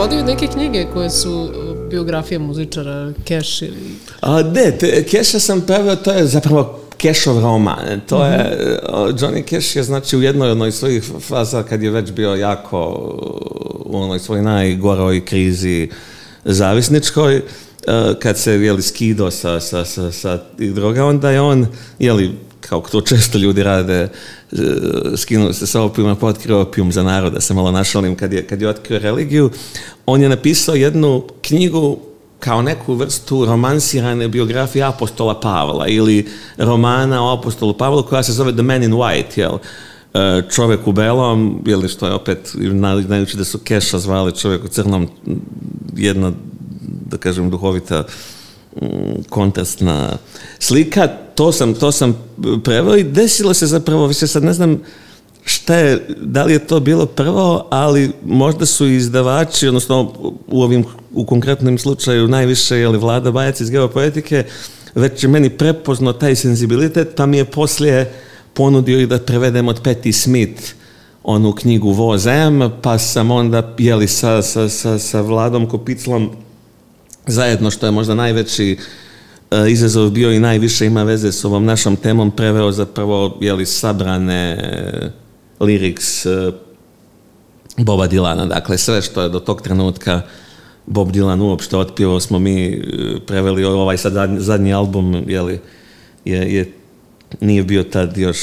prevodio neke knjige koje su uh, biografije muzičara, Cash ili... A, ne, te, Keša sam preveo, to je zapravo Cashov roman. To je, mhm. Johnny Cash je znači u jednoj od svojih faza kad je već bio jako u onoj svojoj najgoroj krizi zavisničkoj, e, kad se jeli skido sa, sa, sa, sa droga, onda je on jeli kao to često ljudi rade, e, skinuli se sa opijuma, pa otkrio opijum za naroda da se malo našalim kad je, kad je otkrio religiju, on je napisao jednu knjigu kao neku vrstu romansirane biografije apostola Pavla ili romana o apostolu Pavlu koja se zove The Man in White, jel? E, čovjek u belom, ili što je opet, znajući da su Keša zvali čovjek u crnom, jedna, da kažem, duhovita Mm, kontrastna slika. To sam, to sam preveo i desilo se zapravo, više sad ne znam šta je, da li je to bilo prvo, ali možda su izdavači, odnosno u ovim, u konkretnom slučaju najviše je Vlada Bajac iz geopoetike, već je meni prepoznao taj senzibilitet, pa mi je poslije ponudio i da prevedem od Peti Smith onu knjigu Vozem, pa sam onda jeli sa, sa, sa, sa Vladom Kopiclom zajedno što je možda najveći e, izazov bio i najviše ima veze s ovom našom temom preveo zapravo li sabrane e, liriks e, Boba Dilana. Dakle, sve što je do tog trenutka Bob Dylan uopšte otpio, smo mi preveli ovaj sad zadnji, album je, je, nije bio tad još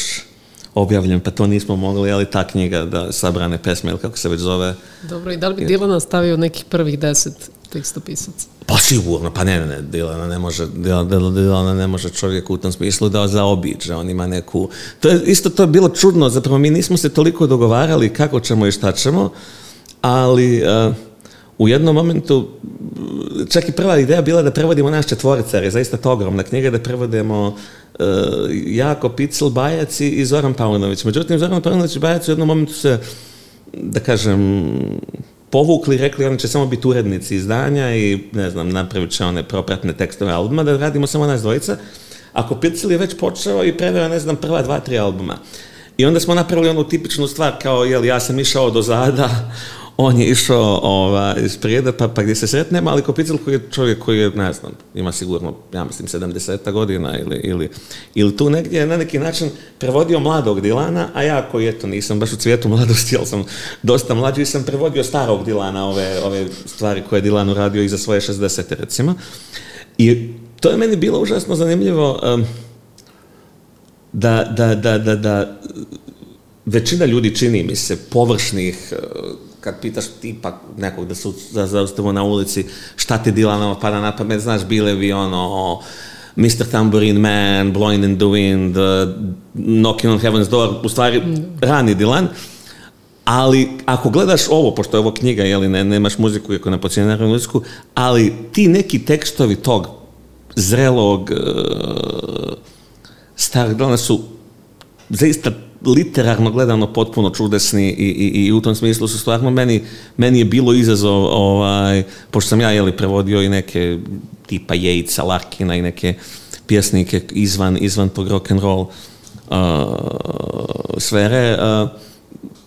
objavljen, pa to nismo mogli, ali ta knjiga da sabrane pesme ili kako se već zove. Dobro, i da li bi Dilana stavio nekih prvih deset tekstopisaca? Pa sigurno, pa ne, ne, Dilana ne može, Dilana, ne može čovjek u tom smislu da zaobiđe, on ima neku, to je, isto to je bilo čudno, zapravo mi nismo se toliko dogovarali kako ćemo i šta ćemo, ali eh, u jednom momentu, čak i prva ideja bila da prevodimo naš četvorica, je zaista to ogromna knjiga, da prevodimo eh, Jako Picel Bajac i Zoran Paunović. Međutim, Zoran Paunović i Bajac u jednom momentu se, da kažem, povukli, rekli oni će samo biti urednici izdanja i ne znam, napravit će one propratne tekstove albuma, da radimo samo nas dvojica. Ako Pircil je već počeo i preveo, ne znam, prva dva, tri albuma. I onda smo napravili onu tipičnu stvar kao, jel, ja sam išao do zada, on je išao ova, iz pa pa gdje se sretnemo, ali Kopicil koji je čovjek koji je, ne znam, ima sigurno, ja mislim, 70 godina ili, ili, ili tu negdje na neki način prevodio mladog Dilana, a ja koji, eto, nisam baš u cvijetu mladosti, jer sam dosta mlađi sam prevodio starog Dilana ove, ove stvari koje je Dilan uradio za svoje 60 recimo. I to je meni bilo užasno zanimljivo da, da, da, da, da većina ljudi čini mi se površnih kad pitaš tipa nekog da se zaustavu na ulici, šta ti nama pada na pamet, znaš, bile bi ono... Mr. Tambourine Man, Blowing in the Wind, uh, Knocking on Heaven's Door, u stvari mm. rani Dylan, ali ako gledaš ovo, pošto je ovo knjiga, jeli, ne, nemaš muziku, iako ne počinje muziku, ali ti neki tekstovi tog zrelog uh, starog su zaista literarno gledano potpuno čudesni i, i, i u tom smislu su stvarno meni, meni je bilo izazov, ovaj, pošto sam ja jeli, prevodio i neke tipa Jejca, Larkina i neke pjesnike izvan, izvan tog rock and roll uh, sfere.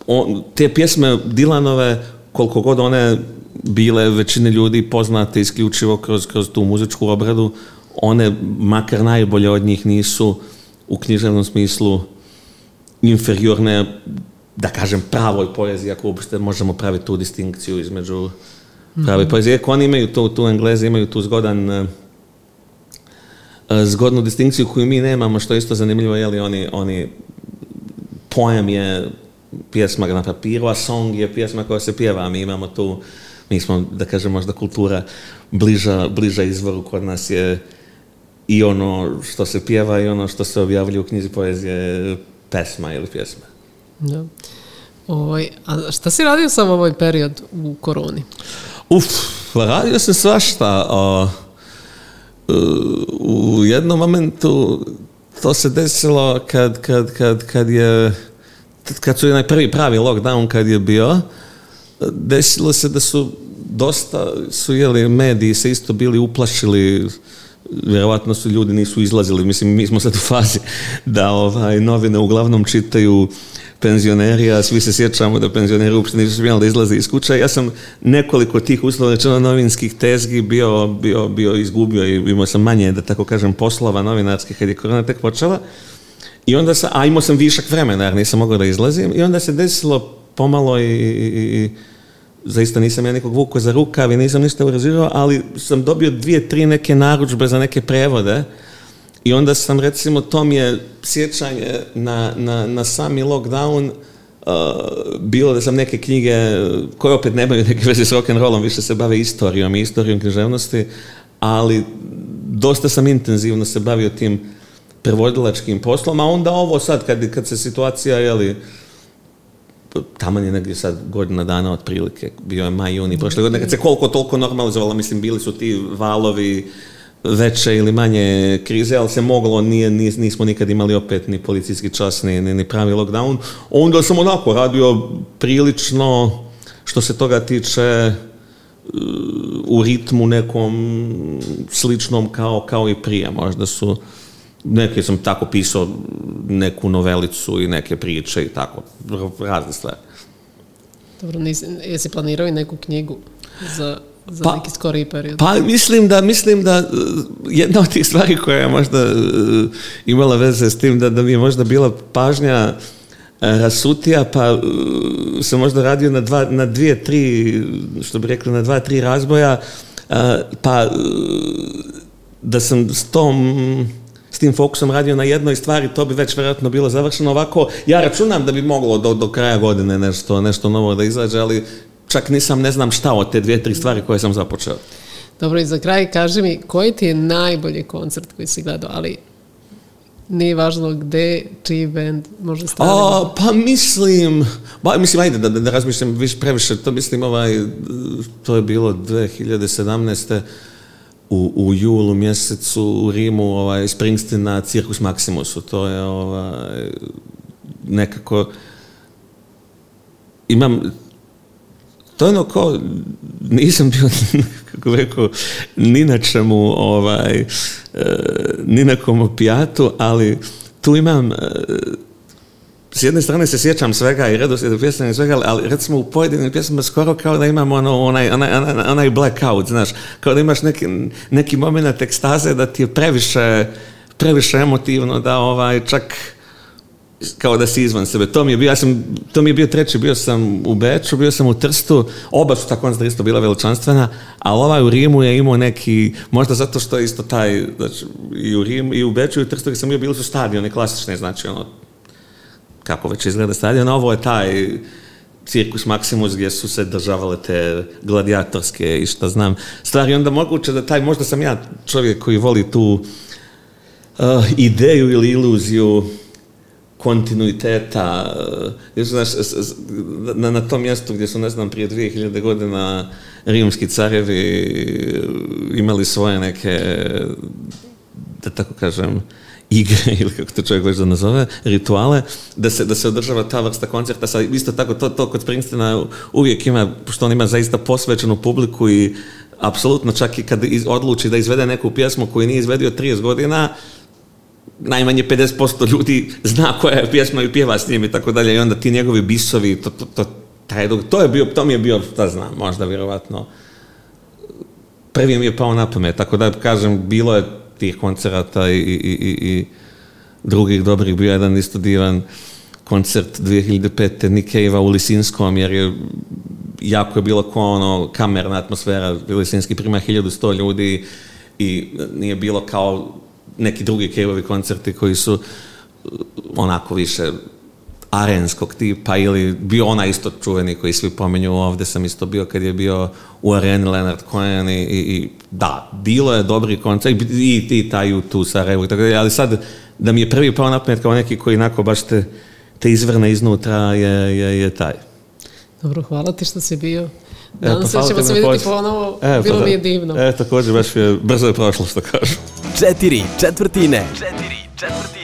Uh, te pjesme Dilanove, koliko god one bile većine ljudi poznate isključivo kroz, kroz tu muzičku obradu, one makar najbolje od njih nisu u književnom smislu inferiorne, da kažem, pravoj poeziji, ako uopšte možemo praviti tu distinkciju između prave mm-hmm. poezije. oni imaju to, tu Englezi imaju tu zgodan e, e, zgodnu distinkciju koju mi nemamo, što je isto zanimljivo, je oni, oni pojam je pjesma na papiru, a song je pjesma koja se pjeva, mi imamo tu, mi smo, da kažem, možda kultura bliža, bliža izvoru, kod nas je i ono što se pjeva i ono što se objavljuje u knjizi poezije pesma ili pjesma. Ovaj, a šta si radio sam ovaj period u koroni? Uf, pa radio sam svašta. E, u jednom momentu to se desilo kad, kad, kad, kad je kad su onaj prvi pravi lockdown kad je bio desilo se da su dosta su jeli mediji se isto bili uplašili vjerojatno su ljudi nisu izlazili, mislim mi smo sad u fazi da ovaj, novine uglavnom čitaju penzioneri, a svi se sjećamo da penzioneri uopšte nisu smijali da izlaze iz kuća. Ja sam nekoliko tih uslovno rečeno novinskih tezgi bio, bio, bio izgubio i imao sam manje, da tako kažem, poslova novinarskih kad je korona tek počela. I onda a imao sam višak vremena jer nisam mogao da izlazim i onda se desilo pomalo i, i zaista nisam ja nikog vukao za rukav i nisam ništa urazirao, ali sam dobio dvije, tri neke naručbe za neke prevode i onda sam recimo, to mi je sjećanje na, na, na sami lockdown uh, bilo da sam neke knjige koje opet nemaju neke veze s rock'n'rollom, više se bave istorijom i istorijom književnosti, ali dosta sam intenzivno se bavio tim prevodilačkim poslom, a onda ovo sad kad, kad se situacija, jeli, taman je negdje sad godina dana otprilike, bio je maj, juni prošle godine, kad se koliko toliko normalizovalo, mislim, bili su ti valovi veće ili manje krize, ali se moglo, nije, nismo nikad imali opet ni policijski čas, ni, ni, pravi lockdown. Onda sam onako radio prilično, što se toga tiče, u ritmu nekom sličnom kao, kao i prije. Možda su neke sam tako pisao neku novelicu i neke priče i tako, razne stvari. Dobro, nisi, jesi planirao i neku knjigu za, za pa, neki skoriji period? Pa mislim da, mislim da e, jedna od tih stvari koja je možda e, imala veze s tim da, da mi je možda bila pažnja e, rasutija, pa se možda radio na, dva, na dvije, tri, što bi rekli, na dva, tri razboja, pa da sam s tom s tim fokusom radio na jednoj stvari, to bi već vjerojatno bilo završeno ovako. Ja računam da bi moglo do, do kraja godine nešto, nešto novo da izađe, ali čak nisam ne znam šta od te dvije, tri stvari koje sam započeo. Dobro, i za kraj kaži mi, koji ti je najbolji koncert koji si gledao, ali nije važno gde, čiji band može staviti. pa mislim, mislim, ajde da, da, razmišljam više previše, to mislim, ovaj, to je bilo 2017 u, u julu mjesecu u Rimu ovaj, Springsteen na Circus Maximusu. To je ovaj, nekako... Imam... To je ono kao... Nisam bio, *laughs* kako rekao, ni na čemu, ovaj, e, ni na kom opijatu, ali tu imam e, s jedne strane se sjećam svega i redoslijeda pjesme i svega, ali recimo u pojedinim pjesmama skoro kao da imamo ono, onaj, onaj, onaj blackout, znaš, kao da imaš neki, neki moment ekstaze da ti je previše, previše emotivno da ovaj, čak kao da si izvan sebe. To mi je bio, sam, to mi je bio treći, bio sam u Beču, bio sam u Trstu, oba su ta isto bila veličanstvena, ali ovaj u Rimu je imao neki, možda zato što je isto taj, znači, i u Rimu, i u Beču, i u Trstu, gdje sam bio, bili su stadioni klasični, znači, ono, kako već izgleda stadion, ovo je taj cirkus Maximus gdje su se državale te gladijatorske i šta znam stvari, onda moguće da taj, možda sam ja čovjek koji voli tu eh, ideju ili iluziju kontinuiteta eh, znaš, na, na tom mjestu gdje su, ne znam, prije 2000 godina rimski carevi eh, imali svoje neke da tako kažem igre *laughs* ili kako to čovjek već da nazove, rituale, da se, da se održava ta vrsta koncerta. sad isto tako, to, to kod Springsteena uvijek ima, pošto on ima zaista posvećenu publiku i apsolutno čak i kad iz, odluči da izvede neku pjesmu koju nije izvedio 30 godina, najmanje 50% ljudi zna koja je pjesma i pjeva s njim i tako dalje i onda ti njegovi bisovi, to, to, to, to je bio, to mi je bio, da znam, možda vjerovatno, prvi mi je pao na pamet, tako da kažem, bilo je tih koncerata i, i, i, i drugih dobrih bio jedan isto divan koncert 2005. Cave-a u Lisinskom, jer je jako je bilo kao ono kamerna atmosfera, Lisinski prima 1100 ljudi i nije bilo kao neki drugi Kejvovi koncerti koji su onako više arenskog tipa ili bio ona isto čuveni koji svi pominju ovdje sam isto bio kad je bio u areni Leonard Cohen i, i da, bilo je dobri koncert i, ti taj u tu Sarajevo tako da, ali sad da mi je prvi pao napamet kao neki koji inako baš te, te izvrne iznutra je, je, je taj. Dobro, hvala ti što si bio. Danas pa ćemo se vidjeti ponovo. Pa bilo mi je divno. E, također, baš je brzo je prošlo što kažu. Četiri četvrtine. Četiri četvrtine.